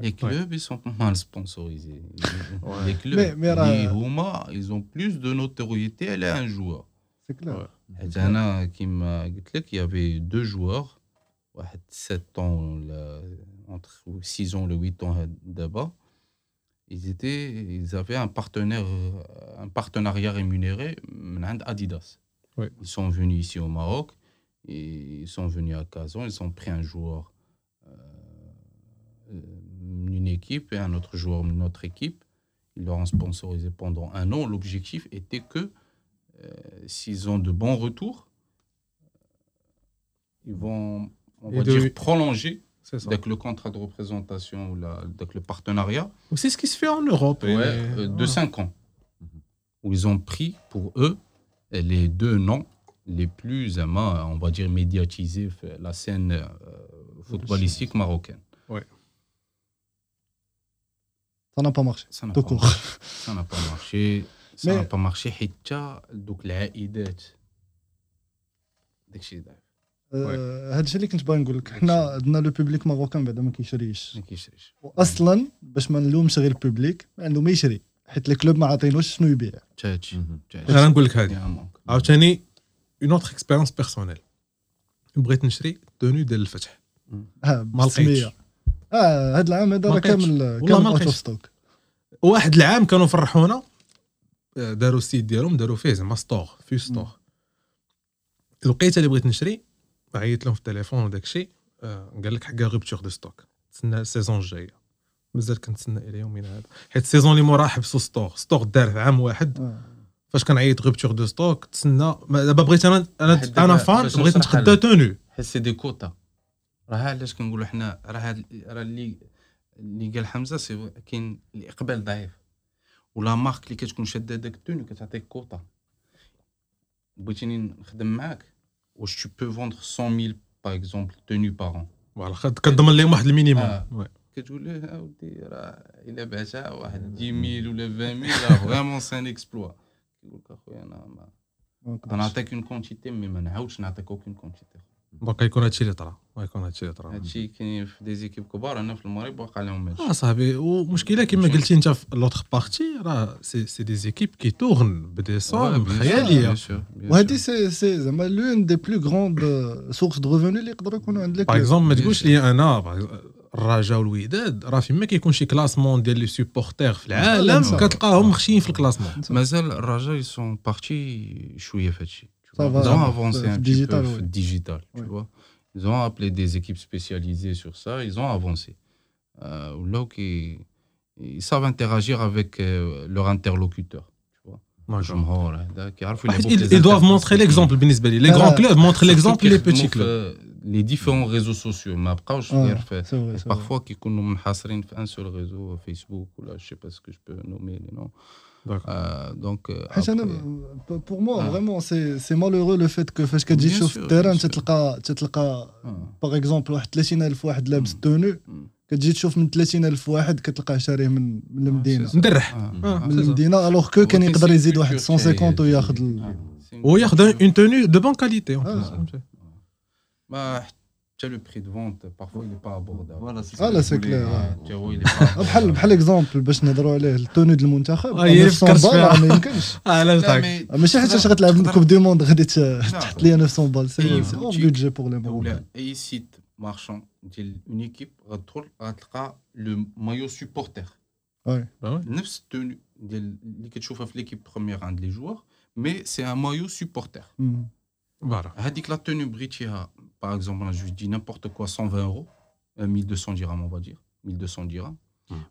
Les clubs, ils sont mal sponsorisés. Les clubs, mais, les euh, Houma, ils ont plus de notoriété à un joueur. C'est clair. Il y avait deux joueurs, 7 ans, entre 6 ans et 8 ans d'abord. Ils, ils avaient un, partenaire, un partenariat rémunéré, Adidas. Ils sont venus ici au Maroc, et ils sont venus à Kazan, ils ont pris un joueur. Euh, euh, d'une équipe et un autre joueur d'une autre équipe. Ils leur ont sponsorisé pendant un an. L'objectif était que euh, s'ils ont de bons retours, ils vont on va de- dire, prolonger avec le contrat de représentation ou avec le partenariat C'est ce qui se fait en Europe. ouais, et- euh, de voilà. 5 ans. Où ils ont pris pour eux les deux noms les plus, euh, on va dire, médiatisés, la scène euh, footballistique marocaine. Ça n'a pas marché. Ça n'a pas marché. Ça n'a pas marché. Ça n'a pas marché. حتى دوك العائدات داكشي آه، هذا الشيء اللي كنت باغي نقول لك حنا عندنا لو بوبليك ماروكان بعدا ما كيشريش. ما كيشريش. واصلا باش ما نلومش غير البوبليك ما عنده ما يشري. حيت الكلوب ما عاطينوش شنو يبيع. حتى هادشي غير حتى نقول لك. هذه. عاوتاني اون اوتر اكسبيريونس بيرسونيل بغيت نشري توني ديال الفتح. ما لقيتش. آه هذا العام هذا راه. كامل كامل ما اوت لقيتش. اوف ستوك. واحد العام كانوا فرحونا. آه، داروا السيت ديالهم داروا فيه زعما ستور في ستور الوقيته اللي بغيت نشري عيطت لهم في التليفون وداك الشيء. آه، قال لك حكا غوبتور دو ستوك تسنى السيزون الجاية. مازال كنتسنى إلى يومنا هذا. حيت السيزون اللي موراه حبسوا ستور ستور دار في عام واحد. آه. فاش كنعيط غوبتور دو ستوك تسنى. ما- دابا بغيت أنا أنا أنا فان بغيت لك. تونو حيت سي دي كوتا. راه علاش كنقولوا حنا راه هاد راه اللي اللي قال حمزة سي كاين الاقبال ضعيف. ولا مارك اللي كتكون شادة داك التوني كتعطيك كوتا بغيتيني نخدم معاك؟ واش تو بو فوندر 100000 باغ اكزومبل توني فوالا خد- كنضمن لهم واحد المينيموم. آه. كتقول له اودي راه إلا بعتها واحد 10000 ولا 20000 راه فريمون سي ان اكسبلوا كيقول لك أخويا أنا ما نعطيك اون كونتيتي مي ما نعاودش نعطيك اوكين كونتيتي دونك غيكون هادشي اللي طرا غيكون هادشي اللي طرا. هادشي كاين في دي زيكيب كبار هنا في المغرب واقع لهم هادشي آه صاحبي ومشكلة كما قلتي أنت في لوتر بارتي راه سي سي دي زيكيب كي تورن بدي صوم خيالية. وهذه سي سي زعما لون دي بلو غروند سورس دو ريفوني اللي يقدروا يكونوا عند باغ الكلوب اكزومبل ما تقولش. لي أنا باغ- الرجاء والوداد راه فيما كيكون شي كلاسمون ديال لي سوبورتير في العالم. كتلقاهم مخشيين في الكلاسمون مازال الرجاء يسون بارتي شوية في هادشي. Ils ont avancé un digital, petit peu, digital tu vois. Ils ont appelé des équipes spécialisées sur ça, ils ont avancé. Euh, là, ils, ils, savent interagir avec euh, leur interlocuteur. Ah, ils, doivent montrer l'exemple, Les grands clubs montrent l'exemple, les petits clubs. Euh, les différents réseaux sociaux. Mais après, je veux parfois, qui nous un seul réseau, euh, Facebook, ou je ne sais pas ce que je peux nommer les noms. Donc. Pour moi, vraiment, c'est malheureux le fait que quand tu sur le terrain, par exemple de tenue. كتجي تشوف من 30000 واحد كتلقاه شاريه من من المدينه مدرح من المدينه الوغ كو كان يقدر يزيد واحد 150 وياخذ وياخذ اون توني دو بون كاليتي ما le prix de vente, parfois il n'est pas abordable. Voilà, c'est ah, clair. Ouais. Exemple, le tenue de 900 ah, ah, Mais la 900 balles. C'est un budget pour les Et ici, marchand, une équipe, a le maillot supporter. 9 bah tenues, l'équipe première, joueurs, mais c'est un maillot supporter. Hmm. Voilà. Dit que la tenue par exemple, je lui dis n'importe quoi, 120 euros, 1200 dirhams, on va dire, 1200 dirhams.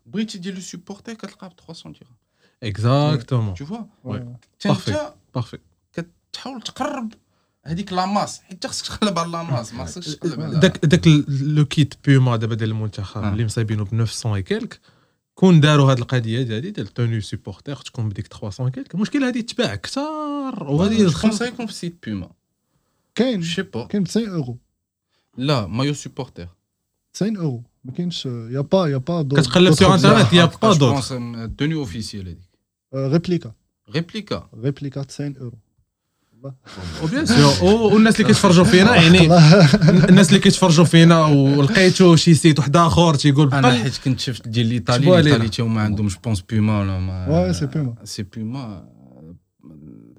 Brit, il dit le supporter, 300 dirhams. Exactement. Tu vois ouais. Parfait. Parfait. تحاول تقرب هذيك لاماس حيت خصك تقلب على لاماس ما خصكش تقلب على داك داك لو كيت بيوما دابا ديال المنتخب اللي مصايبينو ب 900 كيلك كون داروا هذه القضيه هذه ديال توني سيبورتير تكون بديك 300 كيلك المشكل هذه تباع كثار وهذه الخمسه يكون في سيت بيوما 5, je sais pas. 5, 100 euros. Là, maillot supporter. 100 euros. Il Y a pas d'autres. Parce que là, sur Internet, il a pas d'autres. Euh, tenue officielle. Réplique. Euh, Réplique. Réplique, 100 euros. Bah. Ou bien est forgé au Féna, ou Hitch ou Shishy. D'accord, je vais vous montrer. C'est qu'un chef de l'Italie, donc Ou pense plus mal. Ouais, c'est plus mal. C'est plus mal.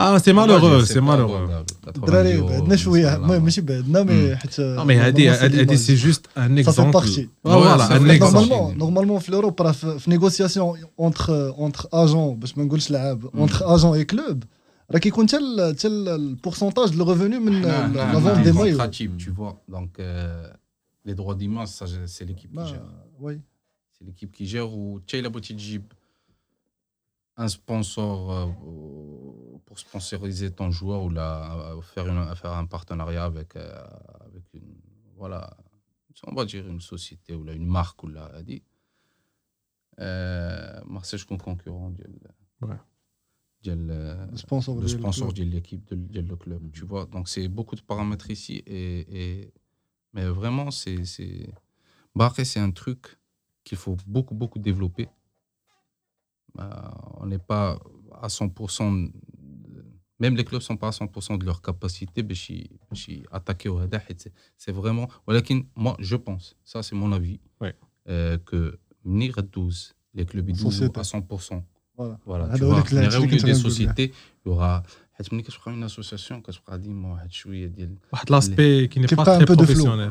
ah c'est malheureux c'est malheureux. D'ner mais hmm. dit c'est juste un exemple. Normalement Florent par négociation entre agents le hmm. et club là qui compte quel quel pourcentage de revenus ah, ah, ah, tu vois. Donc euh, les droits c'est l'équipe qui gère. c'est l'équipe qui gère ou jeep un sponsor euh, pour sponsoriser ton joueur ou la, euh, faire, une, faire un partenariat avec, euh, avec une, voilà, on va dire une société ou là, une marque ou là, dit. Euh, Marseille, je suis concurrent. Ouais. Le sponsor, le sponsor de l'équipe, de, le club. Tu vois, donc c'est beaucoup de paramètres ici. Et, mais vraiment, c'est. Barré, c'est un truc qu'il faut beaucoup, beaucoup développer. Euh, on n'est pas à 100%, même les clubs ne sont pas à 100% de leur capacité pour attaquer au Hadah. C'est vraiment. Moi, je pense, ça c'est mon avis, ouais. euh, que venir à 12, les clubs 12 à 100%. Voilà. voilà tu vois, des sociétés, il y aura. حيت ملي كتبقى اون اسوسياسيون كتبقى ديما واحد شويه ديال واحد لاسبي كي با تري بروفيسيونيل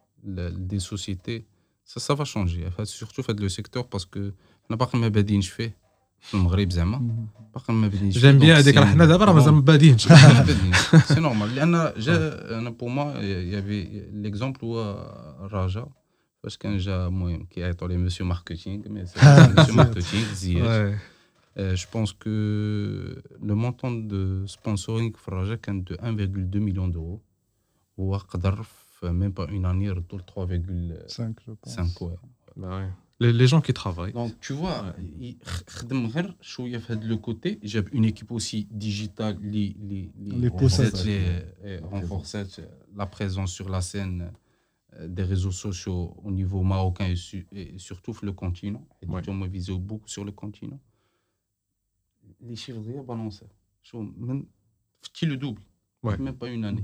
des sociétés ça va changer. Surtout avec le secteur parce que je fais j'aime bien les cas j'aime bien les cas c'est normal. Pour moi il y avait l'exemple où euh, raja parce qu'un j'a moyen qui a été le monsieur marketing mais c'est le monsieur marketing euh, je pense que le montant de sponsoring de raja qui est de 1,2 million d'euros ou à cadre euh, même pas une année, retour 3,5. je bah Les, gens qui travaillent. Donc, tu vois, ouais. il a le côté. J'ai une équipe aussi digitale qui les, les, renforce euh, euh, la présence sur la scène des réseaux sociaux au niveau marocain et, su, et surtout le continent. Et ouais. on me visé beaucoup sur le continent. Les chiffres balancés. Je même le double. Ouais. Même pas une année.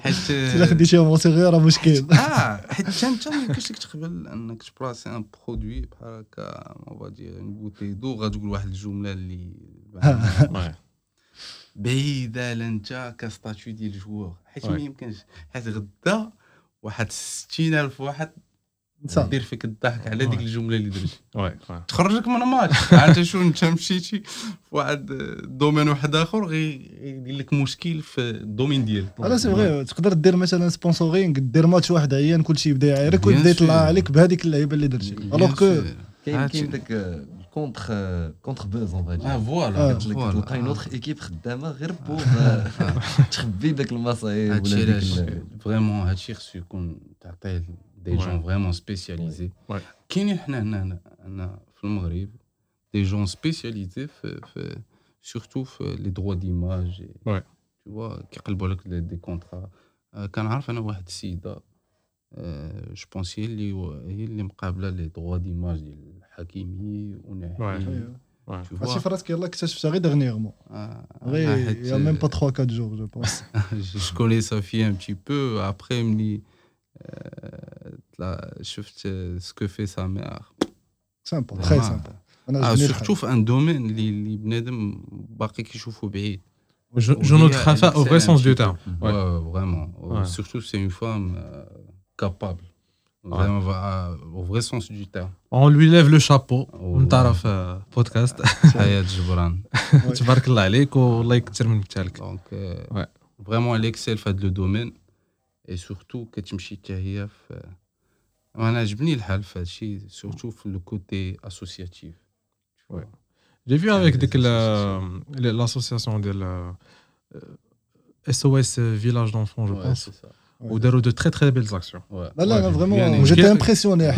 حيت إلا خديتيهم موسيقى راه مشكل. آه حيت حتى انت ما يمكنش لك تقبل أنك تبلاسي ان برودوي بحال هكا اون فا دير اون بوتي دو غتقول واحد الجملة اللي. بعيدة على انت كستاتيو ديال الجوار. حيت ما. يمكنش. حيت غدا واحد 60000 واحد دير فيك الضحك على ديك. الجملة اللي درتي. تخرجك من الماتش عاد شو انت مشيتي في واحد دومين واحد آخر غي- غيدير لك مشكل في الدومين ديالك لا سي فغي تقدر دير مثلا سبونسورينغ دير ماتش واحد عيان كلشي يبدأ يعايرك Bien ويبدأ. يطلع عليك بهذيك اللعيبة اللي درتي الوغ كو كاين. كاين داك euh, Ah, voilà. Ah. قلت لك voilà. تلقى Ah. autre équipe خدامة غير بوغ آه، تخبي داك المصايب ولا ال- فريمون هادشي خصو يكون تعطيه des ouais. gens vraiment spécialisés. Ouais. Ouais. Des gens spécialisés, fait, fait, surtout fait les droits d'image. Et, tu vois, qui des, des contrats. Euh, quand on a un sida, euh, je pense qu'il est les droits d'image de Hakimi. Ouais. Tu ah, vois? Parce que dernièrement. Ah, ah il n'y a même pas 3-4 jours, je pense. je connais sa fille un petit peu. Après, elle me dit. Euh, ce que fait sa mère, simple, très simple. Surtout un domaine, il n'est pas le cas. Je noterai ça au vrai sens du terme. Vraiment, euh, surtout, c'est une femme euh, capable. vraiment euh, Au vrai sens du terme. On lui lève le chapeau. On t'a fait un podcast. C'est un peu comme ça. Vraiment, elle excelle le domaine et surtout, quand je me suis. On a surtout le côté associatif. J'ai vu avec l'association de la SOS Village d'enfants, je pense. Ou ouais. de très très belles actions. Vraiment, j'étais impressionné. Euh,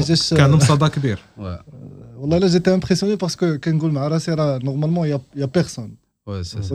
euh, j'étais impressionné parce que normalement, il n'y a, personne. C'est ça.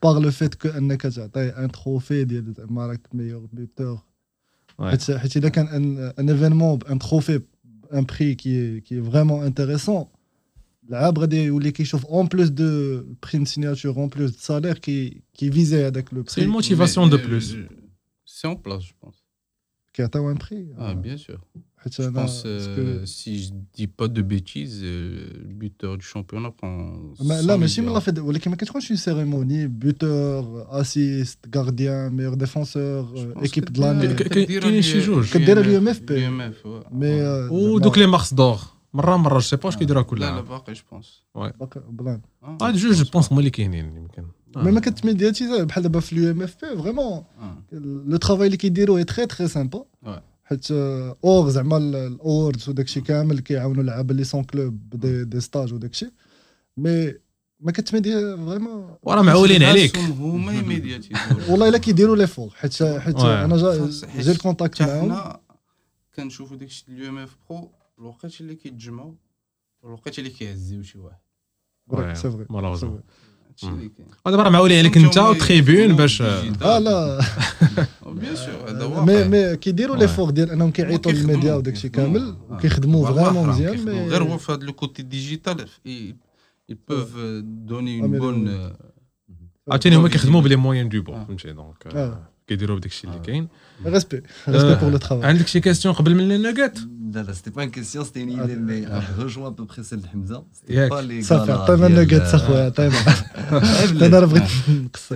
par le fait que un trophée meilleur buteur c'est un événement un trophée un prix qui est, vraiment intéressant. qui est vraiment intéressant en plus de prime signature en plus de salaire qui qui visait avec le prix. C'est une motivation de euh, plus. Euh, c'est en place je pense. Qui a un prix. Ah, bien sûr. Je pense, euh, que... si je dis pas de bêtises, le buteur du championnat prend. Ah, mais là, mais si on l'a fait, mais qu'est-ce qu'on une cérémonie? Buteur, assist, gardien, meilleur défenseur, euh, équipe de l'année. Qu'est-ce que tu l'UMFP Mais. Ou donc les Mars d'or. مرة مرة جو سي با حيت اور زعما الاوردز وداكشي كامل كيعاونوا اللعابه اللي سون كلوب دي, دي ستاج وداكشي. مي ما كتميدي فريمون وراه معولين عليك. هما يميدياتيزو والله إلا كيديروا لي فور حيت حيت. أنا جا جي الكونتاكت معاهم. حنا كنشوفوا داكشي اليو إم إف برو الوقت اللي كيتجمعوا الوقت اللي كيعزيو شي واحد. سي فري Je ne sais pas. Mais que ils peuvent donner une bonne. Ils peuvent donner une bonne. Ils peuvent donner une bonne. Des robes de chez respect. pour le travail. Un des questions, c'était une idée, mais rejoint à peu près celle de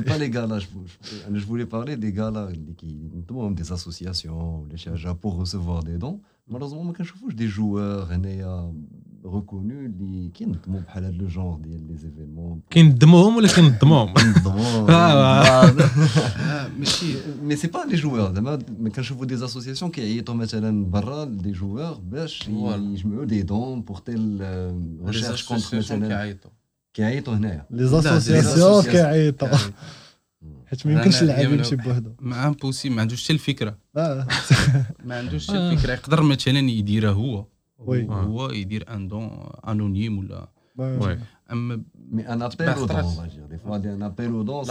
euh, pas les gars là, je voulais parler des gars là, des associations, les pour recevoir des dons. Malheureusement, je des joueurs, à reconnus اللي كينظموا بحال هذا لو جونغ ديال لي زيفينمون كينظموهم ولا كينظموهم. آه، ماشي مي سي با لي جوور زعما ما كنشوفوا دي اسوسياسيون كيعيطوا مثلا برا دي جوور باش. يجمعوا دي دون بور تيل ريشيرش كونتر مثلا كيعيطوا كيعيطوا هنايا لي des كيعيطوا حيت ما يمكنش اللاعب يمشي بوحدو ما امبوسي ما عندوش حتى الفكرة. ما عندوش حتى. الفكرة يقدر مثلا يديرها هو Ou dire un don anonyme. Mais un appel aux dents. Des fois, un appel aux dents.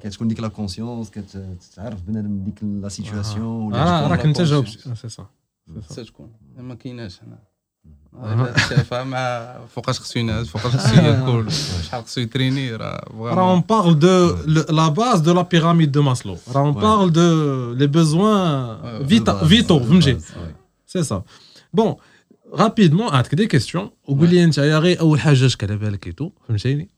Qu'est-ce qu'on dit la conscience, qu'est-ce que tu as fait, qu'est-ce la situation. Ah. Ah, ah, c'est ça. C'est ça. C'est ah. faut que je C'est une. Il faut que je sois une. Il faut que je sois une... C'est. On parle de la base de la pyramide de Maslow. On parle des besoins vitaux. C'est ça. Bon, rapidement, ah, à des questions. Ouais.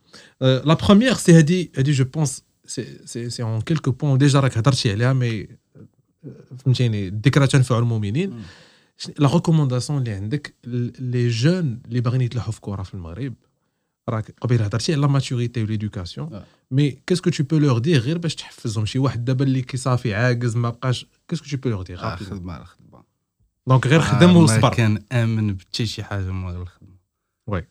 Euh, la première, c'est Hadi, Hadi, je pense, c'est en quelques points déjà la hein, mais euh, hmm. la recommandation les jeunes les barinites la maturité ou l'éducation. Mais qu'est-ce que tu peux leur dire? Qu'est-ce que tu peux leur dire? Ah, دونك غير خدم ما وصبر كان امن بحتى شي حاجة من غير الخدمه وي.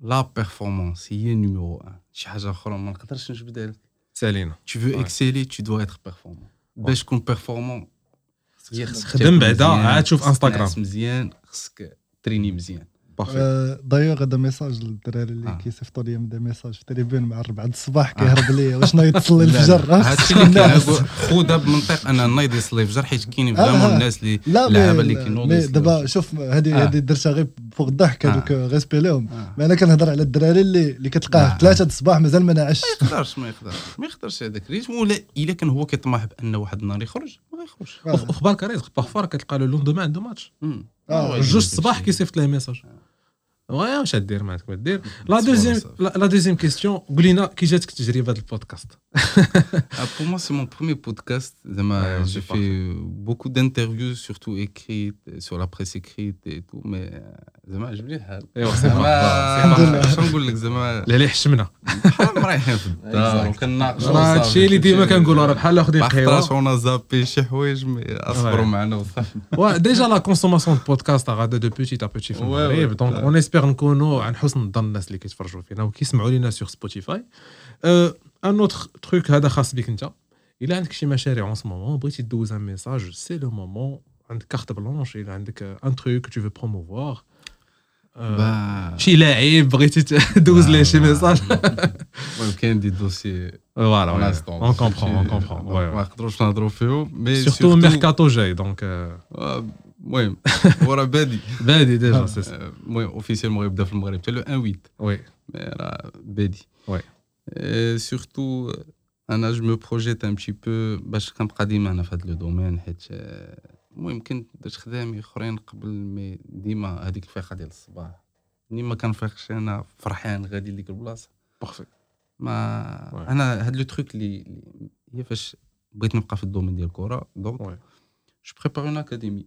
لا بيرفورمانس هي نيميرو 1 شي حاجة أخرى ما نقدرش نجبدها لك سالينا tu veux exceller tu dois être performant. باش تكون خصك خدم بعدا، عاد شوف انستغرام. مزيان خصك تريني مزيان بارفي دايوغ هذا ميساج للدراري اللي آه. كيصيفطوا لي دي ميساج في التليفون مع 4 الصباح كيهرب ليا واش نايض لا. الفجر آه، هادشي اللي خودا بمنطق أنا نايض يصلي الفجر حيت كاينين آه، فريمون آه. الناس اللي لا اللعابة اللي كينوضوا. دابا شوف هذه آه. هذه درتها غير فوق الضحك آه. هذوك ريسبي لهم آه. مي أنا كنهضر على الدراري اللي اللي كتلقاه لا. 3 الصباح مازال ما نعش ما يقدرش ما يقدرش ما يقدرش هذاك الريتم ولا إلا كان هو كيطمح بأن واحد النهار يخرج ما يخرجش آه. وخبارك رزق بارفوا كتلقى لو لوندومان عنده ماتش. آه، جوج. الصباح كيصيفط ليه ميساج Ouais, je vais dire. La deuxième, question, Glina, qui est-ce que tu gères le podcast? Ah, pour moi, c'est mon premier podcast. Je, ouais, euh, beaucoup d'interviews, surtout écrites, euh, sur la presse écrite et tout, mais. Déjà la consommation de podcast a de petit à petit. On espère euh, un autre truc il a un petit message en ce moment. Message, c'est le moment. Une carte blanche, il a un truc que tu veux promouvoir. Chile est brut 12 les on comprend, on comprend, surtout Mercato J. المهم هو راه بادي. بادي ديجا آه، المهم اوفيسيالمون غيبدا في المغرب حتى لو 1 8 وي. راه بادي. Et surtout أنا جو مو بروجيت ان بتي بو باش كنبقى ديما أنا في هذا لو دومين حيت آه، المهم كنت درت خدامي آخرين قبل مي ديما هذيك الفيقه ديال الصباح. ملي ما كنفيقش أنا فرحان غادي لديك البلاصة. بارفي ما Ouais. أنا هاد لو تروك اللي هي فاش بغيت نبقى في الدومين ديال الكره دونك. جو بريبار اون اكاديمي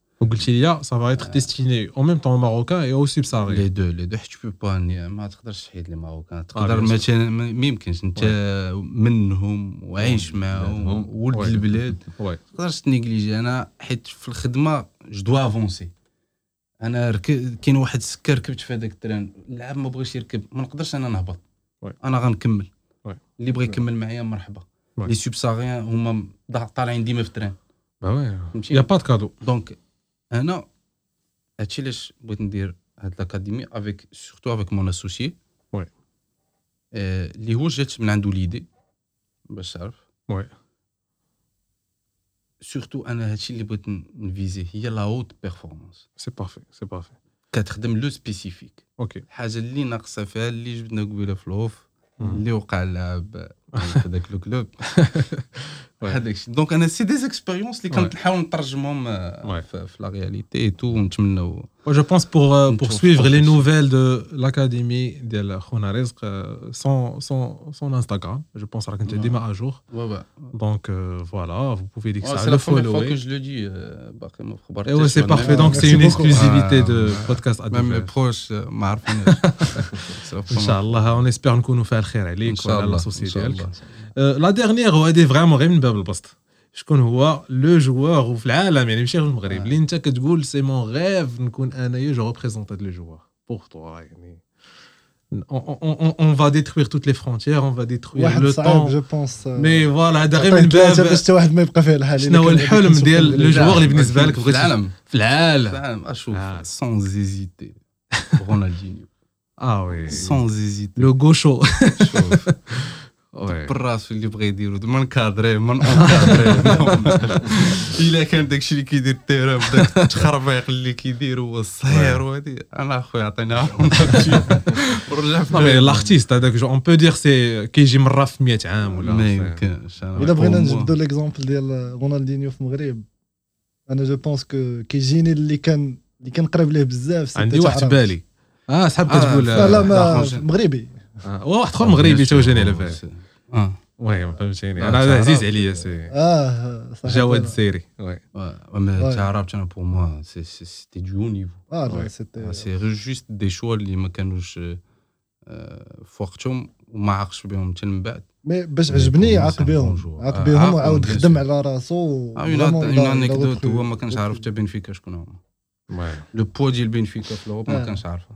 وقلتي لي سا فا ايتر ديستيني أو ميم طون ماروكان اي أو سوبساري لي دو لي دو حيت تو با ما تقدرش تحيد لي ماروكان تقدر. مثلا ما يمكنش انت منهم وعايش معاهم. ولد. البلاد ما تقدرش تنيجليجي أنا حيت في الخدمه جو دوا افونسي أنا. كاين واحد سكر ركبت في هذاك التران اللاعب ما بغاش يركب ما نقدرش أنا نهبط. أنا غنكمل. اللي بغى يكمل معايا مرحبا. لي سوبساريان هما طالعين ديما في التران فهمتي؟ يا با دو كادو أنا هادشي علاش بغيت ندير هاد لاكاديمي افيك سورتو افيك مون اسوسيي وي. اللي هو جات من عنده ليدي باش تعرف وي سورتو أنا هادشي اللي بغيت نفيزي هي لا هوت بيرفورمانس سي بارفي سي بارفي كتخدم لو سبيسيفيك أوكي الحاجة اللي ناقصه فيها اللي جبنا قبيله في الهوف. اللي وقع في هذاك لو كلوب Donc c'est des expériences qui ont largement la réalité et tout. Je pense pour euh, suivre les nouvelles de l'académie de la honaresque, euh, son Instagram, je pense qu'elle te met à jour. Donc euh, voilà, vous pouvez le follower. C'est la première fois que je le dis. C'est parfait donc c'est une exclusivité de ah. podcast Adem. Mes proches Marvin. ان شاء الله اون اسبير نكونوا فيها الخير عليك وعلى لا سوسيتي ديالك لا ديرنيير وهذه فريمون غير من باب البسط شكون هو لو جوار وفي العالم يعني ماشي غير المغرب On, va détruire toutes les frontières, on va détruire le temps. Mais voilà, باب ah oui. Sans hésiter. Le gaucho. Ouais. Il est prêt dire, man cadré, man encadré. Il est quand même qui qui l'artiste, hein, on peut dire c'est hein, l'exemple de Ronaldinho au Je pense que est آه صحاب آه، كتقول لا لا. مغربي آه، واحد آخر مغربي تو جاني على بالي آه وي فهمتيني لا، أنا. عزيز عليا سي آه صح جواد السيري وي ما Ouais. تعرفت أنا بور موا سيتي دو نيفو آه سي غير جوست دي شوا اللي ما كانوش آه، في وقتهم وما عاقش بهم حتى من بعد مي باش عجبني عاق بهم. عاق آه، بهم وعاود خدم. على راسو اون انيكدوت. هو ما كانش عارف حتى بنفيكا شكون هما وي لو بوا ديال بنفيكا في الأوروب ما آه. كانش عارفه.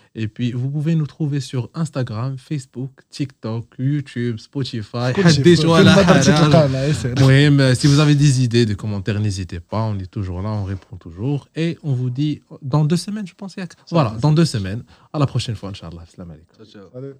Et puis, vous pouvez nous trouver sur Instagram, Facebook, TikTok, YouTube, Spotify. oui, mais si vous avez des idées, des commentaires, n'hésitez pas. On est toujours là, on répond toujours. Et on vous dit dans deux semaines, je pense. Voilà, dans deux semaines. À la prochaine fois, Inch'Allah. Salam alaikum. Ciao, ciao.